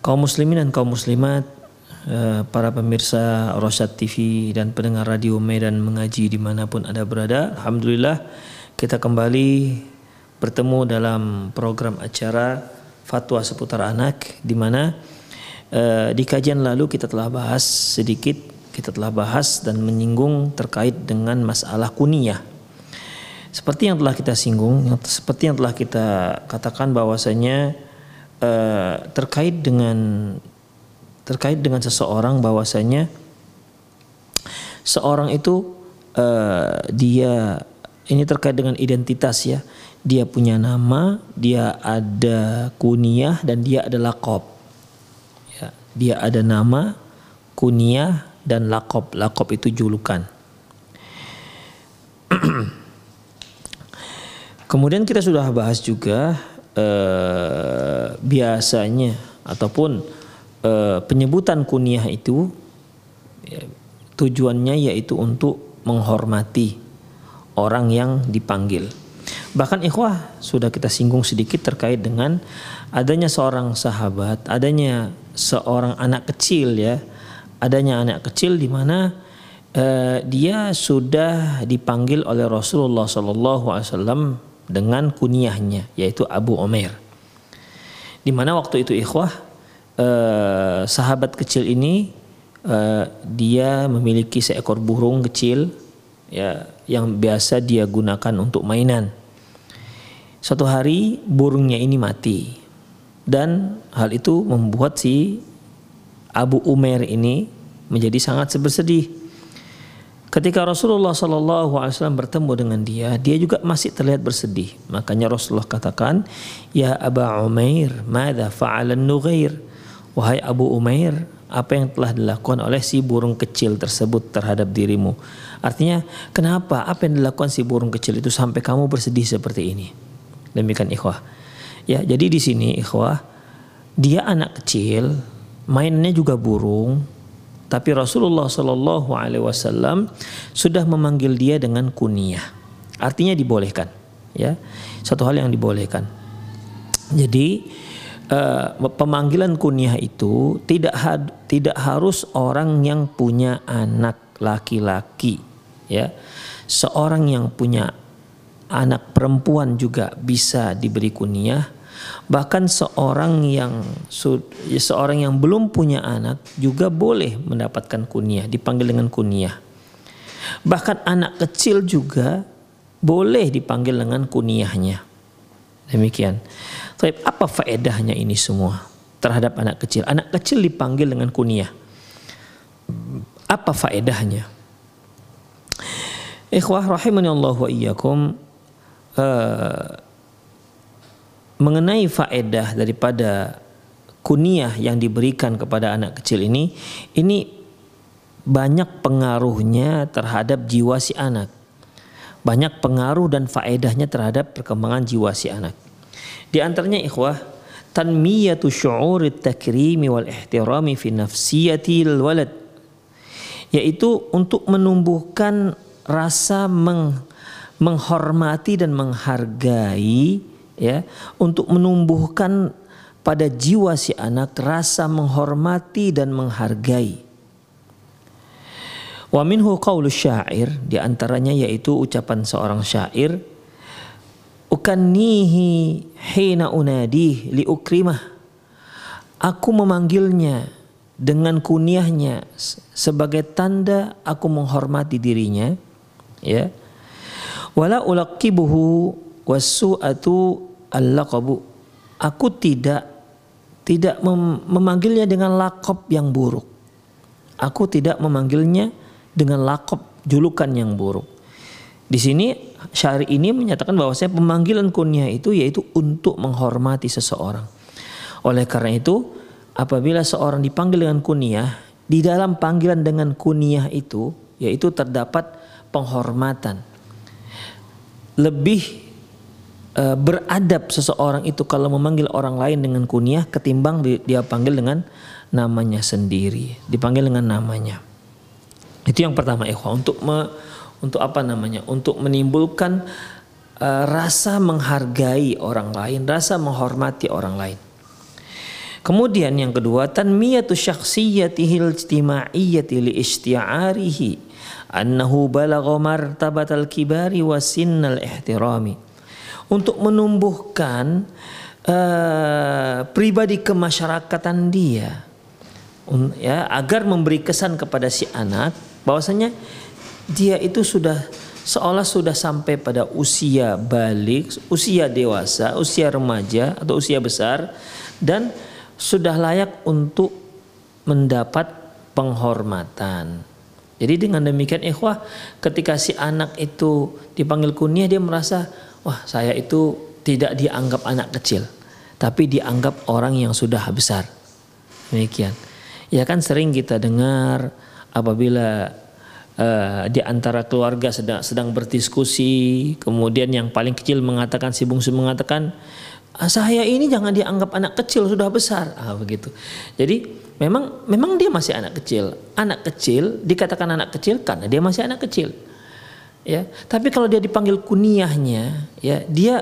Kaum muslimin dan kaum muslimat eh, para pemirsa Rosyad TV dan pendengar radio Medan mengaji di mana pun anda berada Alhamdulillah kita kembali bertemu dalam program acara fatwa seputar anak di mana eh, di kajian lalu kita telah bahas sedikit kita telah bahas dan menyinggung terkait dengan masalah kuniyah seperti yang telah kita singgung seperti yang telah kita katakan bahwasanya uh, terkait dengan terkait dengan seseorang bahwasanya seorang itu uh, dia ini terkait dengan identitas ya. Dia punya nama dia ada kunyah dan dia ada lakob. Ya dia ada nama kunyah dan lakob. Lakob itu julukan. Kemudian kita sudah bahas juga eh, biasanya ataupun eh, penyebutan kunyah itu ya, tujuannya yaitu untuk menghormati orang yang dipanggil. Bahkan ikhwah sudah kita singgung sedikit terkait dengan adanya seorang sahabat, adanya seorang anak kecil ya, adanya anak kecil di mana eh, dia sudah dipanggil oleh Rasulullah Wasallam dengan kunyahnya yaitu Abu Omer. Di mana waktu itu ikhwah eh, sahabat kecil ini eh, dia memiliki seekor burung kecil ya yang biasa dia gunakan untuk mainan. Suatu hari burungnya ini mati dan hal itu membuat si Abu Umair ini menjadi sangat bersedih. Ketika Rasulullah Wasallam bertemu dengan dia, dia juga masih terlihat bersedih. Makanya Rasulullah katakan, Ya Aba Umair, mada fa'alan nughair. Wahai Abu Umair, apa yang telah dilakukan oleh si burung kecil tersebut terhadap dirimu? Artinya, kenapa apa yang dilakukan si burung kecil itu sampai kamu bersedih seperti ini? Demikian ikhwah. Ya, jadi di sini ikhwah, dia anak kecil, mainnya juga burung, tapi Rasulullah Shallallahu Alaihi Wasallam sudah memanggil dia dengan kunyah. Artinya dibolehkan, ya, satu hal yang dibolehkan. Jadi uh, pemanggilan kunyah itu tidak had, tidak harus orang yang punya anak laki-laki, ya. Seorang yang punya anak perempuan juga bisa diberi kunyah Bahkan seorang yang seorang yang belum punya anak juga boleh mendapatkan kunyah, dipanggil dengan kunyah. Bahkan anak kecil juga boleh dipanggil dengan kunyahnya. Demikian. Tapi apa faedahnya ini semua terhadap anak kecil? Anak kecil dipanggil dengan kunyah. Apa faedahnya? Ikhwah rahimani Allah wa iyyakum uh, mengenai faedah daripada kunyah yang diberikan kepada anak kecil ini ini banyak pengaruhnya terhadap jiwa si anak banyak pengaruh dan faedahnya terhadap perkembangan jiwa si anak. Di antaranya ikhwah, tanmiyatu syu'ur takrimi wal ihtirami fi nafsiyati walad yaitu untuk menumbuhkan rasa meng, menghormati dan menghargai ya untuk menumbuhkan pada jiwa si anak rasa menghormati dan menghargai. Wa minhu qawlu syair di antaranya yaitu ucapan seorang syair Ukannihi hina unadih li ukrimah. Aku memanggilnya dengan kunyahnya sebagai tanda aku menghormati dirinya ya. Wala ulaqibuhu wasu'atu al-laqabu aku tidak tidak mem memanggilnya dengan lakop yang buruk aku tidak memanggilnya dengan lakop julukan yang buruk. Di sini syari ini menyatakan bahwa saya pemanggilan kunyah itu yaitu untuk menghormati seseorang. Oleh karena itu, apabila seorang dipanggil dengan kunyah, di dalam panggilan dengan kunyah itu yaitu terdapat penghormatan. Lebih e, beradab seseorang itu kalau memanggil orang lain dengan kunyah ketimbang dia panggil dengan namanya sendiri, dipanggil dengan namanya. Itu yang pertama ikhwah untuk me, untuk apa namanya? Untuk menimbulkan uh, rasa menghargai orang lain, rasa menghormati orang lain. Kemudian yang kedua tanmiyatu syakhsiyatihil ijtima'iyyati li isti'arihi annahu balagha martabatal kibari wa sinnal ihtirami. Untuk menumbuhkan uh, pribadi kemasyarakatan dia ya agar memberi kesan kepada si anak bahwasanya dia itu sudah seolah sudah sampai pada usia balik, usia dewasa, usia remaja atau usia besar dan sudah layak untuk mendapat penghormatan. Jadi dengan demikian ikhwah ketika si anak itu dipanggil kunyah dia merasa wah saya itu tidak dianggap anak kecil tapi dianggap orang yang sudah besar. Demikian. Ya kan sering kita dengar apabila uh, di antara keluarga sedang sedang berdiskusi, kemudian yang paling kecil mengatakan si bungsu mengatakan ah, saya ini jangan dianggap anak kecil sudah besar, ah, begitu. Jadi memang memang dia masih anak kecil. Anak kecil dikatakan anak kecil karena dia masih anak kecil. Ya, tapi kalau dia dipanggil kuniahnya, ya dia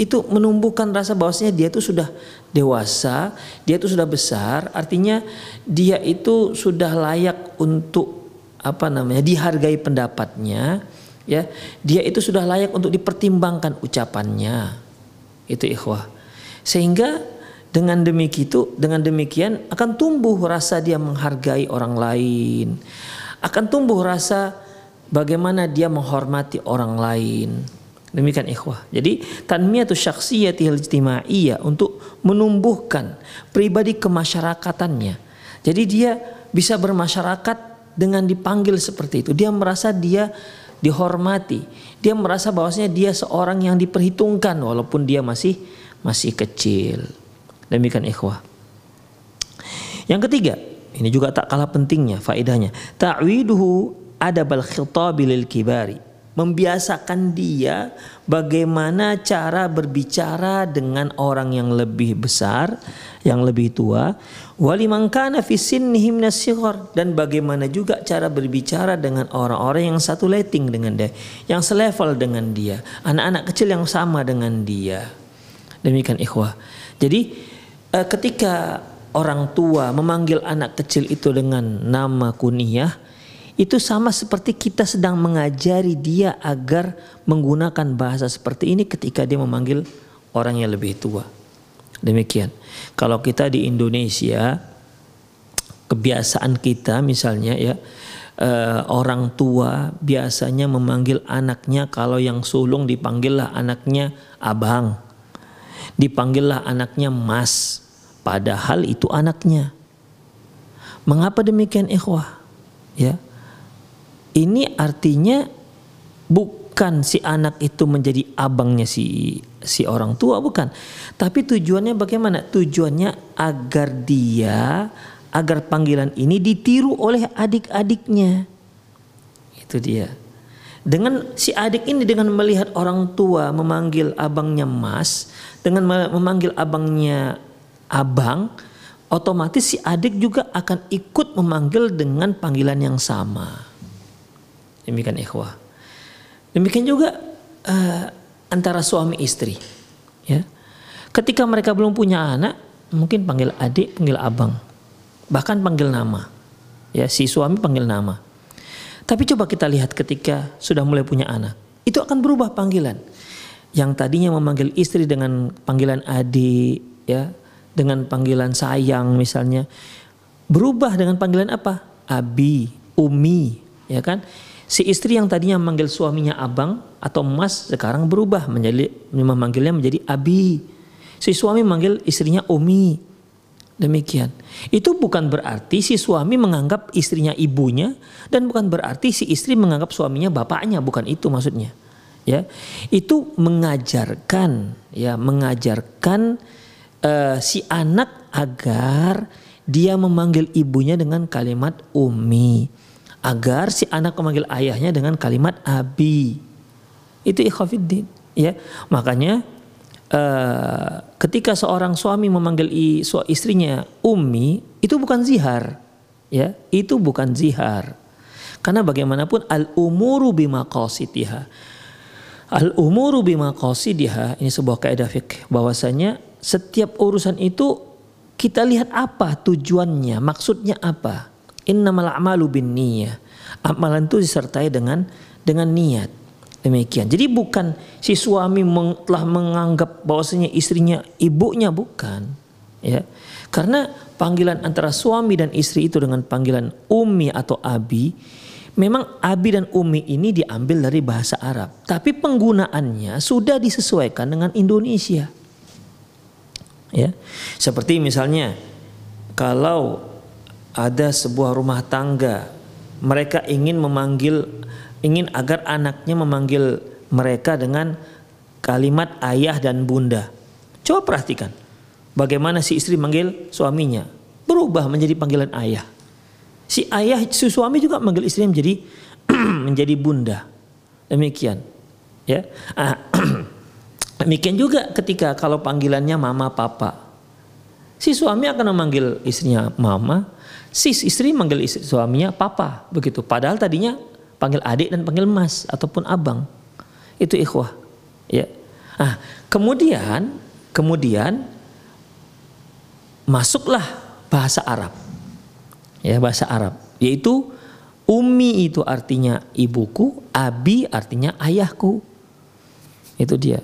itu menumbuhkan rasa bahwasanya dia itu sudah dewasa, dia itu sudah besar, artinya dia itu sudah layak untuk apa namanya dihargai pendapatnya, ya. Dia itu sudah layak untuk dipertimbangkan ucapannya. Itu ikhwah. Sehingga dengan demikian dengan demikian akan tumbuh rasa dia menghargai orang lain. Akan tumbuh rasa bagaimana dia menghormati orang lain Demikian ikhwah. Jadi tanmiyatu syakhsiyatihil ijtimaiyah untuk menumbuhkan pribadi kemasyarakatannya. Jadi dia bisa bermasyarakat dengan dipanggil seperti itu. Dia merasa dia dihormati. Dia merasa bahwasanya dia seorang yang diperhitungkan walaupun dia masih masih kecil. Demikian ikhwah. Yang ketiga, ini juga tak kalah pentingnya faedahnya. Ta'widuhu adabal khitabi lil kibari membiasakan dia bagaimana cara berbicara dengan orang yang lebih besar, yang lebih tua, waliman kana fi sinnihim dan bagaimana juga cara berbicara dengan orang-orang yang satu letting dengan dia, yang selevel dengan dia, anak-anak kecil yang sama dengan dia. Demikian ikhwah. Jadi eh, ketika orang tua memanggil anak kecil itu dengan nama kunyah, itu sama seperti kita sedang mengajari dia agar menggunakan bahasa seperti ini ketika dia memanggil orang yang lebih tua. Demikian. Kalau kita di Indonesia kebiasaan kita misalnya ya eh, orang tua biasanya memanggil anaknya kalau yang sulung dipanggillah anaknya abang. Dipanggillah anaknya mas. Padahal itu anaknya. Mengapa demikian ikhwah? Ya. Ini artinya bukan si anak itu menjadi abangnya si si orang tua bukan. Tapi tujuannya bagaimana? Tujuannya agar dia agar panggilan ini ditiru oleh adik-adiknya. Itu dia. Dengan si adik ini dengan melihat orang tua memanggil abangnya mas, dengan memanggil abangnya abang, otomatis si adik juga akan ikut memanggil dengan panggilan yang sama. Demikian ikhwah. Demikian juga uh, antara suami istri. Ya. Ketika mereka belum punya anak, mungkin panggil adik, panggil abang. Bahkan panggil nama. Ya, si suami panggil nama. Tapi coba kita lihat ketika sudah mulai punya anak, itu akan berubah panggilan. Yang tadinya memanggil istri dengan panggilan adik, ya, dengan panggilan sayang misalnya, berubah dengan panggilan apa? Abi, Umi, ya kan? Si istri yang tadinya memanggil suaminya abang atau mas sekarang berubah menjadi memanggilnya menjadi abi. Si suami memanggil istrinya Umi. Demikian. Itu bukan berarti si suami menganggap istrinya ibunya dan bukan berarti si istri menganggap suaminya bapaknya, bukan itu maksudnya. Ya. Itu mengajarkan ya, mengajarkan uh, si anak agar dia memanggil ibunya dengan kalimat umi agar si anak memanggil ayahnya dengan kalimat abi. Itu ikhafiddin, ya. Makanya uh, ketika seorang suami memanggil istrinya ummi itu bukan zihar ya itu bukan zihar karena bagaimanapun al umuru bima qasidiha al umuru bima qasidiha ini sebuah kaidah fikih bahwasanya setiap urusan itu kita lihat apa tujuannya maksudnya apa innamal a'malu bin niyyah amalan itu disertai dengan dengan niat Demikian. Jadi bukan si suami meng, telah menganggap bahwasanya istrinya ibunya bukan, ya. Karena panggilan antara suami dan istri itu dengan panggilan umi atau abi, memang abi dan umi ini diambil dari bahasa Arab, tapi penggunaannya sudah disesuaikan dengan Indonesia. Ya. Seperti misalnya kalau ada sebuah rumah tangga mereka ingin memanggil ingin agar anaknya memanggil mereka dengan kalimat ayah dan bunda. Coba perhatikan bagaimana si istri manggil suaminya berubah menjadi panggilan ayah. Si ayah si suami juga manggil istrinya menjadi menjadi bunda. Demikian. Ya. Ah, demikian juga ketika kalau panggilannya mama papa. Si suami akan memanggil istrinya mama, si istri manggil istri, suaminya papa begitu. Padahal tadinya panggil adik dan panggil mas ataupun abang. Itu ikhwah. Ya. Nah, kemudian kemudian masuklah bahasa Arab. Ya, bahasa Arab yaitu Umi itu artinya ibuku, abi artinya ayahku. Itu dia.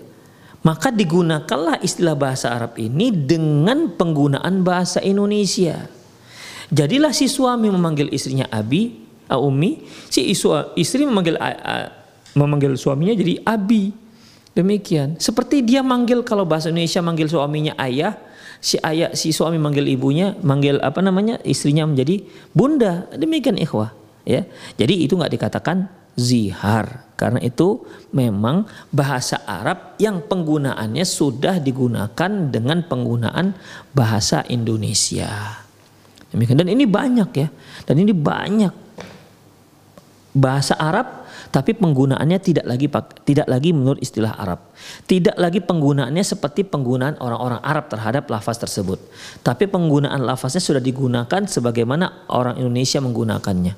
Maka digunakanlah istilah bahasa Arab ini dengan penggunaan bahasa Indonesia. Jadilah si suami memanggil istrinya abi, Umi, si istri memanggil memanggil suaminya jadi abi. Demikian. Seperti dia manggil kalau bahasa Indonesia manggil suaminya ayah, si ayah si suami manggil ibunya, manggil apa namanya? istrinya menjadi bunda. Demikian ikhwah, ya. Jadi itu nggak dikatakan zihar karena itu memang bahasa Arab yang penggunaannya sudah digunakan dengan penggunaan bahasa Indonesia. Demikian dan ini banyak ya. Dan ini banyak bahasa Arab tapi penggunaannya tidak lagi tidak lagi menurut istilah Arab. Tidak lagi penggunaannya seperti penggunaan orang-orang Arab terhadap lafaz tersebut. Tapi penggunaan lafaznya sudah digunakan sebagaimana orang Indonesia menggunakannya.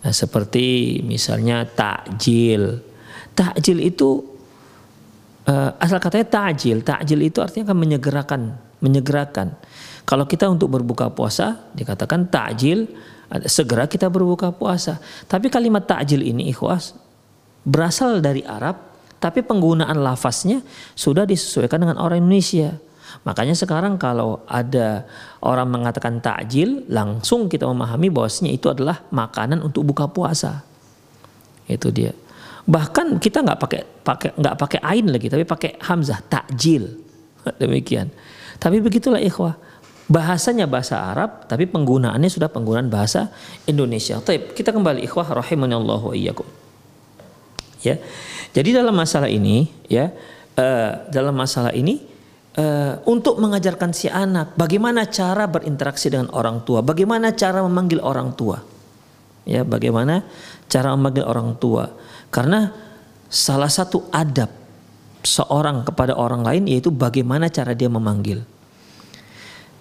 Nah, seperti misalnya takjil. Takjil itu uh, asal katanya takjil. Takjil itu artinya akan menyegerakan, menyegerakan. Kalau kita untuk berbuka puasa dikatakan takjil segera kita berbuka puasa. Tapi kalimat takjil ini ikhwas berasal dari Arab, tapi penggunaan lafaznya sudah disesuaikan dengan orang Indonesia. Makanya sekarang kalau ada orang mengatakan takjil, langsung kita memahami bahwasanya itu adalah makanan untuk buka puasa. Itu dia. Bahkan kita nggak pakai pakai nggak pakai ain lagi, tapi pakai hamzah takjil. Demikian. Tapi begitulah ikhwah. Bahasanya bahasa Arab, tapi penggunaannya sudah penggunaan bahasa Indonesia. Taib, kita kembali ikhwah rahimanallahu iyyakum. Ya. Jadi dalam masalah ini, ya, uh, dalam masalah ini uh, untuk mengajarkan si anak bagaimana cara berinteraksi dengan orang tua, bagaimana cara memanggil orang tua. Ya, bagaimana cara memanggil orang tua. Karena salah satu adab seorang kepada orang lain yaitu bagaimana cara dia memanggil.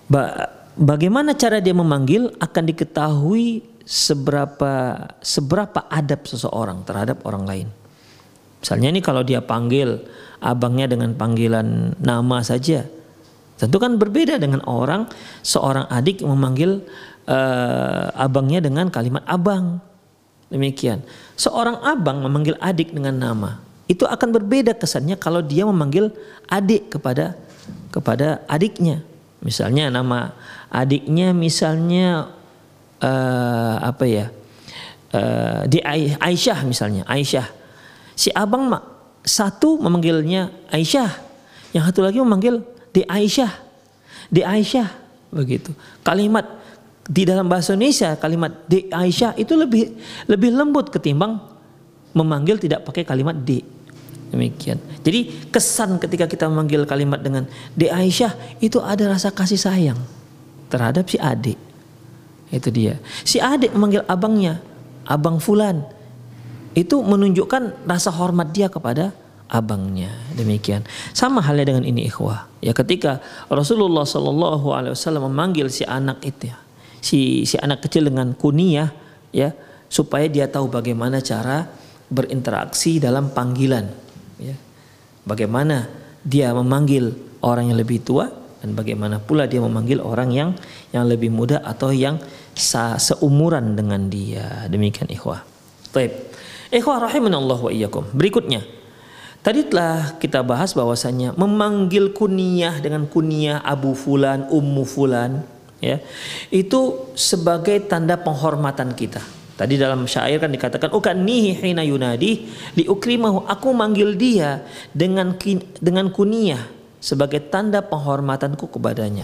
Ba bagaimana cara dia memanggil akan diketahui seberapa seberapa adab seseorang terhadap orang lain. Misalnya ini kalau dia panggil abangnya dengan panggilan nama saja, tentu kan berbeda dengan orang seorang adik memanggil uh, abangnya dengan kalimat abang. Demikian. Seorang abang memanggil adik dengan nama, itu akan berbeda kesannya kalau dia memanggil adik kepada kepada adiknya. Misalnya nama adiknya misalnya uh, apa ya? Uh, di Aisyah misalnya, Aisyah. Si abang mak satu memanggilnya Aisyah, yang satu lagi memanggil di Aisyah, di Aisyah begitu. Kalimat di dalam bahasa Indonesia kalimat di Aisyah itu lebih lebih lembut ketimbang memanggil tidak pakai kalimat di. Demikian. Jadi kesan ketika kita memanggil kalimat dengan De Aisyah itu ada rasa kasih sayang terhadap si adik. Itu dia. Si adik memanggil abangnya, abang fulan. Itu menunjukkan rasa hormat dia kepada abangnya. Demikian. Sama halnya dengan ini ikhwah. Ya ketika Rasulullah Shallallahu alaihi wasallam memanggil si anak itu ya, si si anak kecil dengan kunyah ya supaya dia tahu bagaimana cara berinteraksi dalam panggilan ya. Bagaimana dia memanggil orang yang lebih tua dan bagaimana pula dia memanggil orang yang yang lebih muda atau yang seumuran dengan dia. Demikian ikhwah. Baik. Ikhwah rahimanallah wa iyyakum. Berikutnya. Tadi telah kita bahas bahwasanya memanggil kunyah dengan kunyah Abu Fulan, Ummu Fulan ya. Itu sebagai tanda penghormatan kita. Tadi dalam syair kan dikatakan ukanihi hina yunadi li ukrimahu aku manggil dia dengan dengan kuniyah sebagai tanda penghormatanku kepadanya.